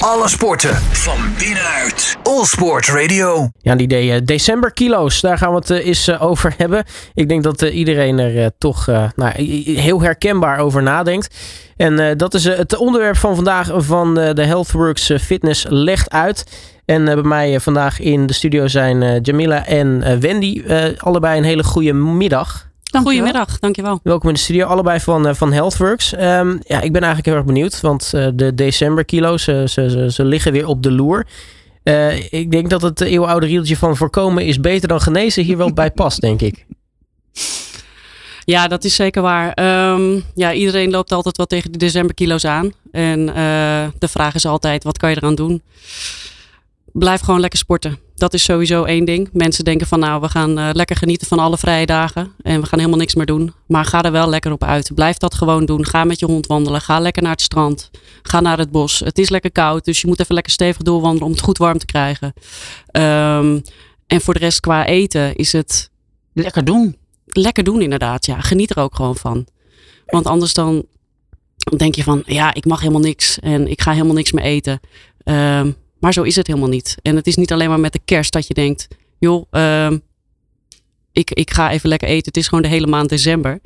Alle sporten van binnenuit. All Sport Radio. Ja, die de, uh, december kilo's, daar gaan we het uh, eens uh, over hebben. Ik denk dat iedereen er toch nou, heel herkenbaar over nadenkt. En dat is het onderwerp van vandaag van de Healthworks Fitness legt uit. En bij mij vandaag in de studio zijn Jamila en Wendy. allebei een hele goede middag. Dankjewel. Goedemiddag, dankjewel. Welkom in de studio, allebei van, uh, van Healthworks. Um, ja, ik ben eigenlijk heel erg benieuwd, want uh, de decemberkilo's, ze, ze, ze liggen weer op de loer. ik denk dat het eeuwenoude rieltje van voorkomen is beter dan genezen hier wel bij past, denk ik. Ja, dat is zeker waar. Um, ja, iedereen loopt altijd wat tegen de decemberkilo's aan. En de vraag is altijd, wat kan je eraan doen? Blijf gewoon lekker sporten dat is sowieso één ding. Mensen denken van nou, we gaan uh, lekker genieten van alle vrije dagen. En we gaan helemaal niks meer doen. Maar ga er wel lekker op uit. Blijf dat gewoon doen. Ga met je hond wandelen. Ga lekker naar het strand. Ga naar het bos. Het is lekker koud. Dus je moet even lekker stevig doorwandelen om het goed warm te krijgen. Um, en voor de rest qua eten is het... Lekker doen. Lekker doen inderdaad. Ja, geniet er ook gewoon van. Want anders dan denk je van ja, ik mag helemaal niks. En ik ga helemaal niks meer eten. Um, maar zo is het helemaal niet. En het is niet alleen maar met de kerst dat je denkt, joh, uh, ik, ik ga even lekker eten. Het is gewoon de hele maand december.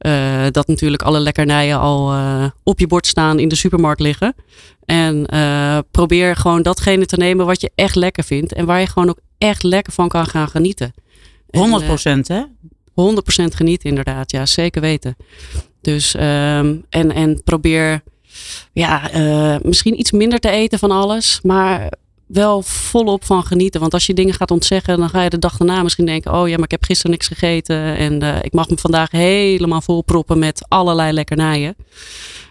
Uh, dat natuurlijk alle lekkernijen al uh, op je bord staan in de supermarkt liggen. En uh, probeer gewoon datgene te nemen wat je echt lekker vindt. En waar je gewoon ook echt lekker van kan gaan genieten. 100 procent hè? 100% genieten inderdaad. Ja, zeker weten. Dus ehm, en, en probeer ja, uh, misschien iets minder te eten van alles, maar wel volop van genieten. Want als je dingen gaat ontzeggen, dan ga je de dag daarna misschien denken: oh ja, maar ik heb gisteren niks gegeten en uh, ik mag me vandaag helemaal volproppen met allerlei lekkernijen.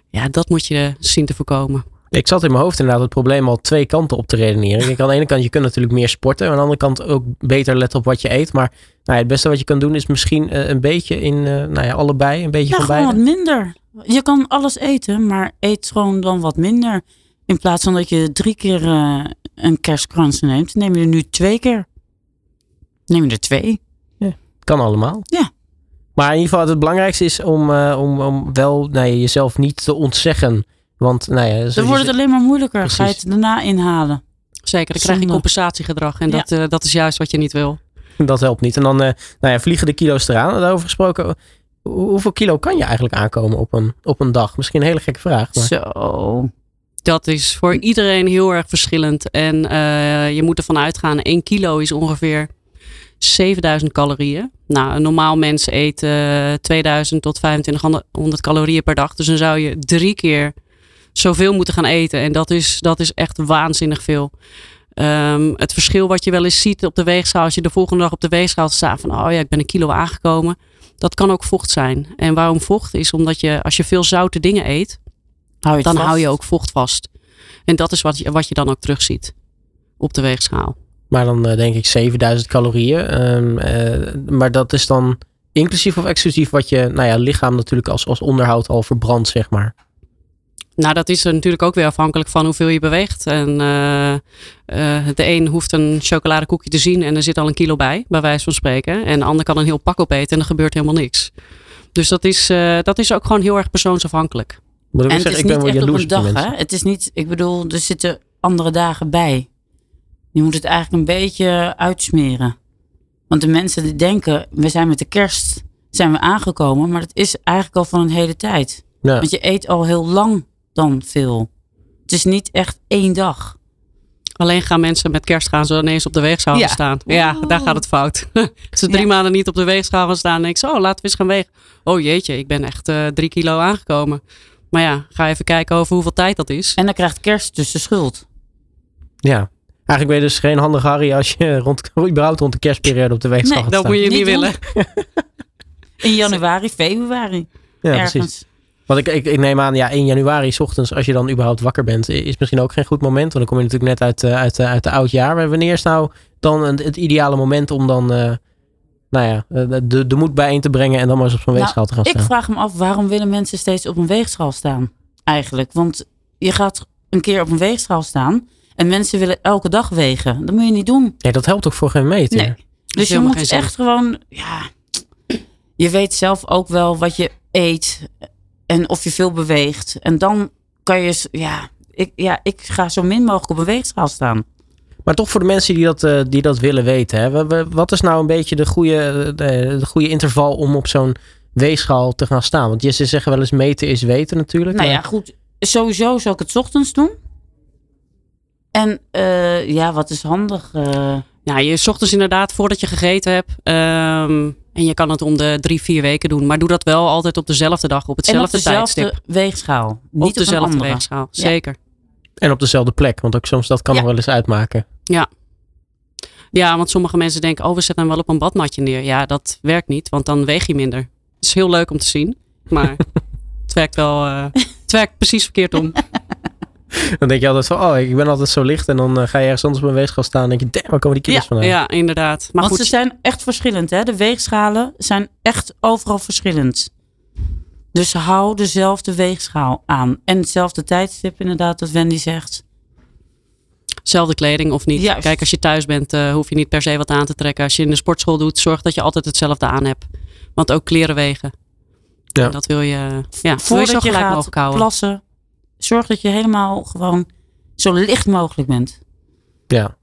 Ja, dat moet je zien te voorkomen. Ik zat in mijn hoofd inderdaad het probleem al twee kanten op te redeneren. Ik aan de ene kant, je kunt natuurlijk meer sporten. Aan de andere kant ook beter letten op wat je eet. Maar nou ja, het beste wat je kan doen is misschien uh, een beetje in, uh, nou ja, allebei. Een beetje ja, van beide. wat minder. Je kan alles eten, maar eet gewoon dan wat minder. In plaats van dat je drie keer uh, een kerstkrans neemt, neem je er nu twee keer. Neem je er twee. Ja, kan allemaal. Ja. Maar in ieder geval, het belangrijkste is om, om, om wel nou ja, jezelf niet te ontzeggen want nou ja, dan wordt het alleen maar moeilijker. Precies. Ga je het daarna inhalen. Zeker, dan krijg je compensatiegedrag. En dat, uh, dat is juist wat je niet wil. Dat helpt niet. En dan uh, nou ja, vliegen de kilo's eraan. Daarover gesproken, hoeveel kilo kan je eigenlijk aankomen op een, op een dag? Misschien een hele gekke vraag. Maar... Zo. Dat is voor iedereen heel erg verschillend. En uh, je moet ervan uitgaan, 1 kilo is ongeveer 7000 calorieën. Nou, een normaal mens eet 2000 tot 2500 calorieën per dag. Dus dan zou je drie keer zoveel moeten gaan eten. En dat is, dat is echt waanzinnig veel. Um, het verschil wat je wel eens ziet op de weegschaal, als je de volgende dag op de weegschaal staat van, oh ja, ik ben een kilo aangekomen. Dat kan ook vocht zijn. En waarom vocht is omdat je, als je veel zoute dingen eet, hou dan vast. hou je ook vocht vast. En dat is wat je, wat je dan ook terugziet op de weegschaal. Maar dan uh, denk ik 7000 calorieën. Um, uh, maar dat is dan inclusief of exclusief wat je nou ja, lichaam natuurlijk als, als onderhoud al verbrandt, zeg maar. Nou, dat is natuurlijk ook weer afhankelijk van hoeveel je beweegt. En uh, uh, de een hoeft een chocoladekoekje te zien en er zit al een kilo bij, bij wijze van spreken. En de ander kan een heel pak opeten en er gebeurt helemaal niks. Dus dat is, uh, dat is ook gewoon heel erg persoonsafhankelijk. Maar en het is ik ben niet echt op een dag, hè? Het is niet, ik bedoel, er zitten andere dagen bij. Je moet het eigenlijk een beetje uitsmeren. Want de mensen die denken, we zijn met de kerst zijn we aangekomen, maar dat is eigenlijk al van een hele tijd. Ja. Want je eet al heel lang dan veel. Het is niet echt één dag. Alleen gaan mensen met kerst gaan zo ineens op de weegschaal ja. staan. Ja, oh. daar gaat het fout. Als ze drie ja. maanden niet op de weegschaal gaan staan, denk ik zo, oh, laten we eens gaan wegen. Oh jeetje, ik ben echt uh, drie kilo aangekomen. Maar ja, ga even kijken over hoeveel tijd dat is. En dan krijgt kerst dus de schuld. Ja, Eigenlijk ben je dus geen handig Harry als je rond, überhaupt rond de kerstperiode op de weegschaal nee, gaat dat moet je niet, niet willen. In januari, februari. Ja, ergens. precies. Want ik, ik, ik, neem aan, ja, 1 januari s ochtends, als je dan überhaupt wakker bent, is misschien ook geen goed moment. Want dan kom je natuurlijk net uit, uh, uit, uh, uit de oud jaar. Maar wanneer is nou dan een, het ideale moment om dan, uh, nou ja, de, de moed bijeen te brengen en dan maar eens op zo'n nou, weegschaal te gaan staan? Ik vraag me af, waarom willen mensen steeds op een weegschaal staan? Eigenlijk. Want je gaat een keer op een weegschaal staan en mensen willen elke dag wegen. Dat moet je niet doen. Ja, dat helpt toch voor geen meter? Nee. Dus je moet echt gewoon, ja, je weet zelf ook wel wat je eet en of je veel beweegt. En dan kan je, ja, ik, ja, ik ga zo min mogelijk op een weegschaal staan. Maar toch voor de mensen die dat, uh, die dat willen weten. Hè? Wat is nou een beetje de goede, de, de goede interval om op zo'n weegschaal te gaan staan? Want ze zeggen wel eens meten is weten natuurlijk. Nou ja, goed. Sowieso zou ik het ochtends doen. En uh, ja, wat is handig? Uh... Ja, je ochtends inderdaad voordat je gegeten hebt. Um, en je kan het om de drie, vier weken doen. Maar doe dat wel altijd op dezelfde dag, op hetzelfde en op dezelfde tijdstip. weegschaal. Niet op dezelfde weegschaal, zeker. En op dezelfde plek, want ook soms dat kan nog wel eens uitmaken. Ja. Ja, want sommige mensen denken, oh we zetten hem wel op een badmatje neer. Ja, dat werkt niet, want dan weeg je minder. Het is heel leuk om te zien, maar het werkt wel, uh, het werkt precies verkeerd om. Dan denk je altijd van, oh, ik ben altijd zo licht. En dan uh, ga je ergens anders op een weegschaal staan. En denk je, damn, waar komen die kilo's ja, vandaan? Ja, inderdaad. Maar Want goed. ze zijn echt verschillend, hè? De weegschalen zijn echt overal verschillend. Dus hou dezelfde weegschaal aan. En hetzelfde tijdstip, inderdaad, wat Wendy zegt. Zelfde kleding of niet. Juist. Kijk, als je thuis bent, uh, hoef je niet per se wat aan te trekken. Als je in de sportschool doet, zorg dat je altijd hetzelfde aan hebt. Want ook kleren wegen. Ja. En dat wil je, ja, Voordat wil je zo je gelijk gaat mogelijk houden. plassen, zorg dat je helemaal gewoon zo licht mogelijk bent. Ja.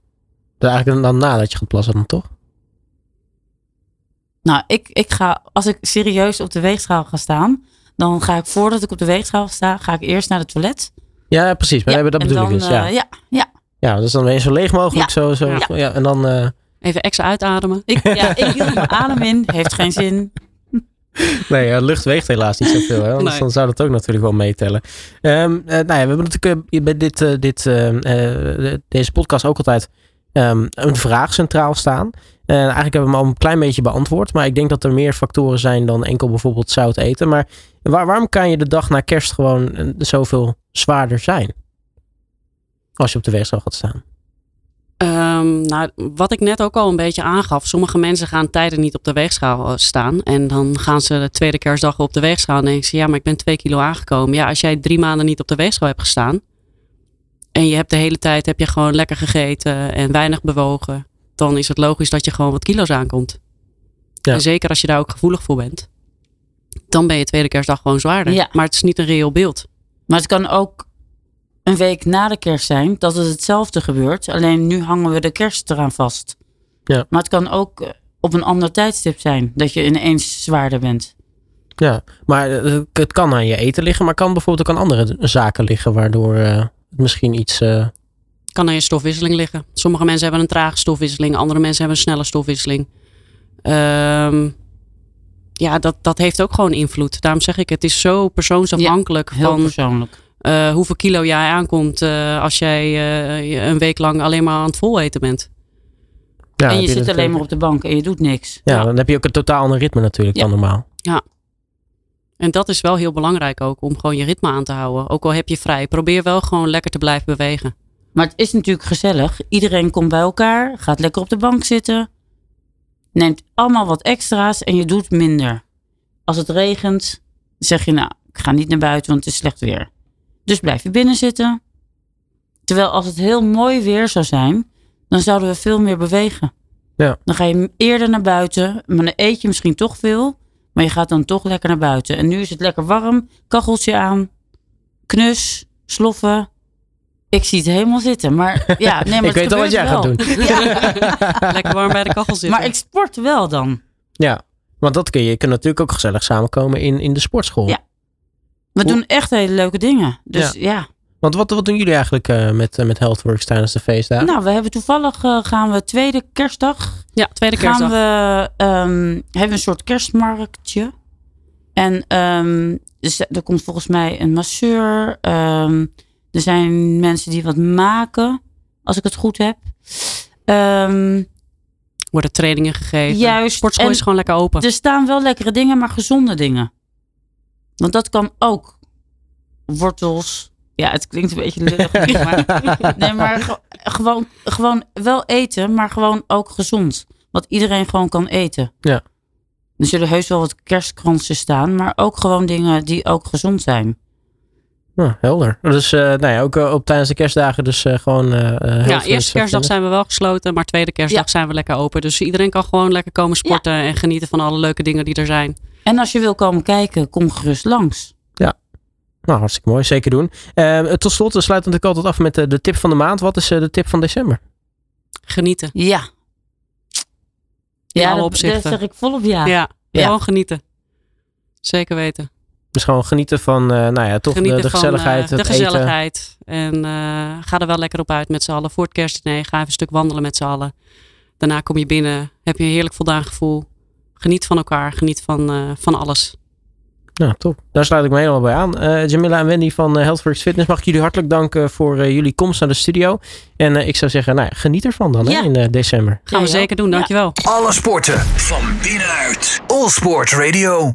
Dus eigenlijk dan nadat je gaat plassen dan toch? Nou, ik, ik ga, als ik serieus op de weegschaal ga staan, dan ga ik voordat ik op de weegschaal sta, ga ik eerst naar het toilet. Ja, precies. Maar Ja, dat bedoel dan, ik dus. Ja. eh, ja, ja. ja, dus dan ben je zo leeg mogelijk. Ja. Zo, zo, ja. Ja. en dan... eh, Even extra uitademen. Ik, ja, ik hield mijn adem in, heeft geen zin. Nee, ja, lucht weegt helaas niet zoveel. Hè? Anders Nee. dan zou dat ook natuurlijk wel meetellen. Eh, nou ja, we hebben natuurlijk eh, bij dit, eh, dit, eh, eh, deze podcast ook altijd ehm, een vraag centraal staan. En eigenlijk hebben we hem al een klein beetje beantwoord. Maar ik denk dat er meer factoren zijn dan enkel bijvoorbeeld zout eten. Maar waar, waarom kan je de dag na kerst gewoon eh, zoveel zwaarder zijn? Als je op de weegschaal gaat staan. Ehm, nou, wat ik net ook al een beetje aangaf. Sommige mensen gaan tijden niet op de weegschaal eh, staan. En dan gaan ze de tweede kerstdag op de weegschaal. En denken ze, ja, maar ik ben twee kilo aangekomen. Ja, als jij drie maanden niet op de weegschaal hebt gestaan. En je hebt de hele tijd heb je gewoon lekker gegeten en weinig bewogen. Dan is het logisch dat je gewoon wat kilo's aankomt. Ja. En zeker als je daar ook gevoelig voor bent. Dan ben je tweede kerstdag gewoon zwaarder. Ja. Maar het is niet een reëel beeld. Maar het kan ook een week na de kerst zijn dat het hetzelfde gebeurt. Alleen nu hangen we de kerst eraan vast. Ja. Maar het kan ook eh, op een ander tijdstip zijn dat je ineens zwaarder bent. Ja, maar eh, het kan aan je eten liggen. Maar kan bijvoorbeeld ook aan andere zaken liggen. Waardoor eh, het misschien iets... eh, kan aan je stofwisseling liggen. Sommige mensen hebben een trage stofwisseling, andere mensen hebben een snelle stofwisseling. Ehm, ja, dat, dat heeft ook gewoon invloed. Daarom zeg ik, het is zo persoonsafhankelijk Heel van persoonlijk. Eh, hoeveel kilo jij aankomt eh, als jij eh, een week lang alleen maar aan het vol eten bent. ja, en je zit alleen maar op de bank en je doet niks. Ja, Ja. dan heb je ook een totaal ander ritme natuurlijk Ja. dan normaal. En dat is wel heel belangrijk ook, om gewoon je ritme aan te houden. Ook al heb je vrij, probeer wel gewoon lekker te blijven bewegen. Maar het is natuurlijk gezellig. Iedereen komt bij elkaar, gaat lekker op de bank zitten. Neemt allemaal wat extra's en je doet minder. Als het regent, zeg je nou, ik ga niet naar buiten, want het is slecht weer. Dus blijf je binnen zitten. Terwijl als het heel mooi weer zou zijn, dan zouden we veel meer bewegen. Ja. Dan ga je eerder naar buiten, maar dan eet je misschien toch veel. Maar je gaat dan toch lekker naar buiten. En nu is het lekker warm, kacheltje aan, knus, sloffen. Ik zie het helemaal zitten. Maar ja, nee, maar ik het weet al wat jij gaat wel. doen. Ja, Lekker warm bij de kachel zitten. maar ik sport wel dan. Ja, want dat kun je, je kunt natuurlijk ook gezellig samenkomen in, in de sportschool. Ja. We Hoe- doen echt hele leuke dingen. Dus ja. Want wat, wat doen jullie eigenlijk eh, met, eh, met Healthworks tijdens de feestdagen? Nou, we hebben toevallig eh, gaan we tweede kerstdag. ja, tweede Gaan kerstdag. we, ehm, hebben een soort kerstmarktje. En ehm, dus er komt volgens mij een masseur. ehm, er zijn mensen die wat maken, als ik het goed heb. Ehm, Worden trainingen gegeven. juist. Sportschool En is gewoon lekker open. Er staan wel lekkere dingen, maar gezonde dingen. Want dat kan ook. Wortels. Ja, het klinkt een beetje lullig. maar, nee, maar ge- gewoon, gewoon wel eten, maar gewoon ook gezond. Wat iedereen gewoon kan eten. Ja. Er zullen heus wel wat kerstkransen staan, maar ook gewoon dingen die ook gezond zijn. Nou, helder. Dus eh, nou ja, ook eh, op tijdens de kerstdagen dus eh, gewoon... ja, eerste kerstdag zijn we wel gesloten, maar tweede kerstdag Ja. zijn we lekker open. Dus iedereen kan gewoon lekker komen sporten en genieten van alle leuke dingen die er zijn. En als je wil komen kijken, kom gerust langs. Nou, hartstikke mooi. Zeker doen. Uh, tot slot, we sluiten natuurlijk altijd af met de, de tip van de maand. Wat is de tip van december? Genieten. Ja. Ja, dat, dat zeg ik volop ja. Ja, gewoon genieten. Zeker weten. Dus gewoon genieten van, uh, nou ja, toch de, de, gezelligheid. Uh, de gezelligheid. En uh, ga er wel lekker op uit met z'n allen. Voor het kerstdiner ga even een stuk wandelen met z'n allen. Daarna kom je binnen, heb je een heerlijk voldaan gevoel. Geniet van elkaar, geniet van, van alles. Nou, top. Daar sluit ik me helemaal bij aan. Uh, Jamila en Wendy van uh, Healthworks Fitness, mag ik jullie hartelijk danken voor uh, jullie komst naar de studio. En ik zou zeggen, nou, geniet ervan dan ja. hè, in december. Gaan we zeker doen, dankjewel. Alle sporten van binnenuit. All Sport Radio.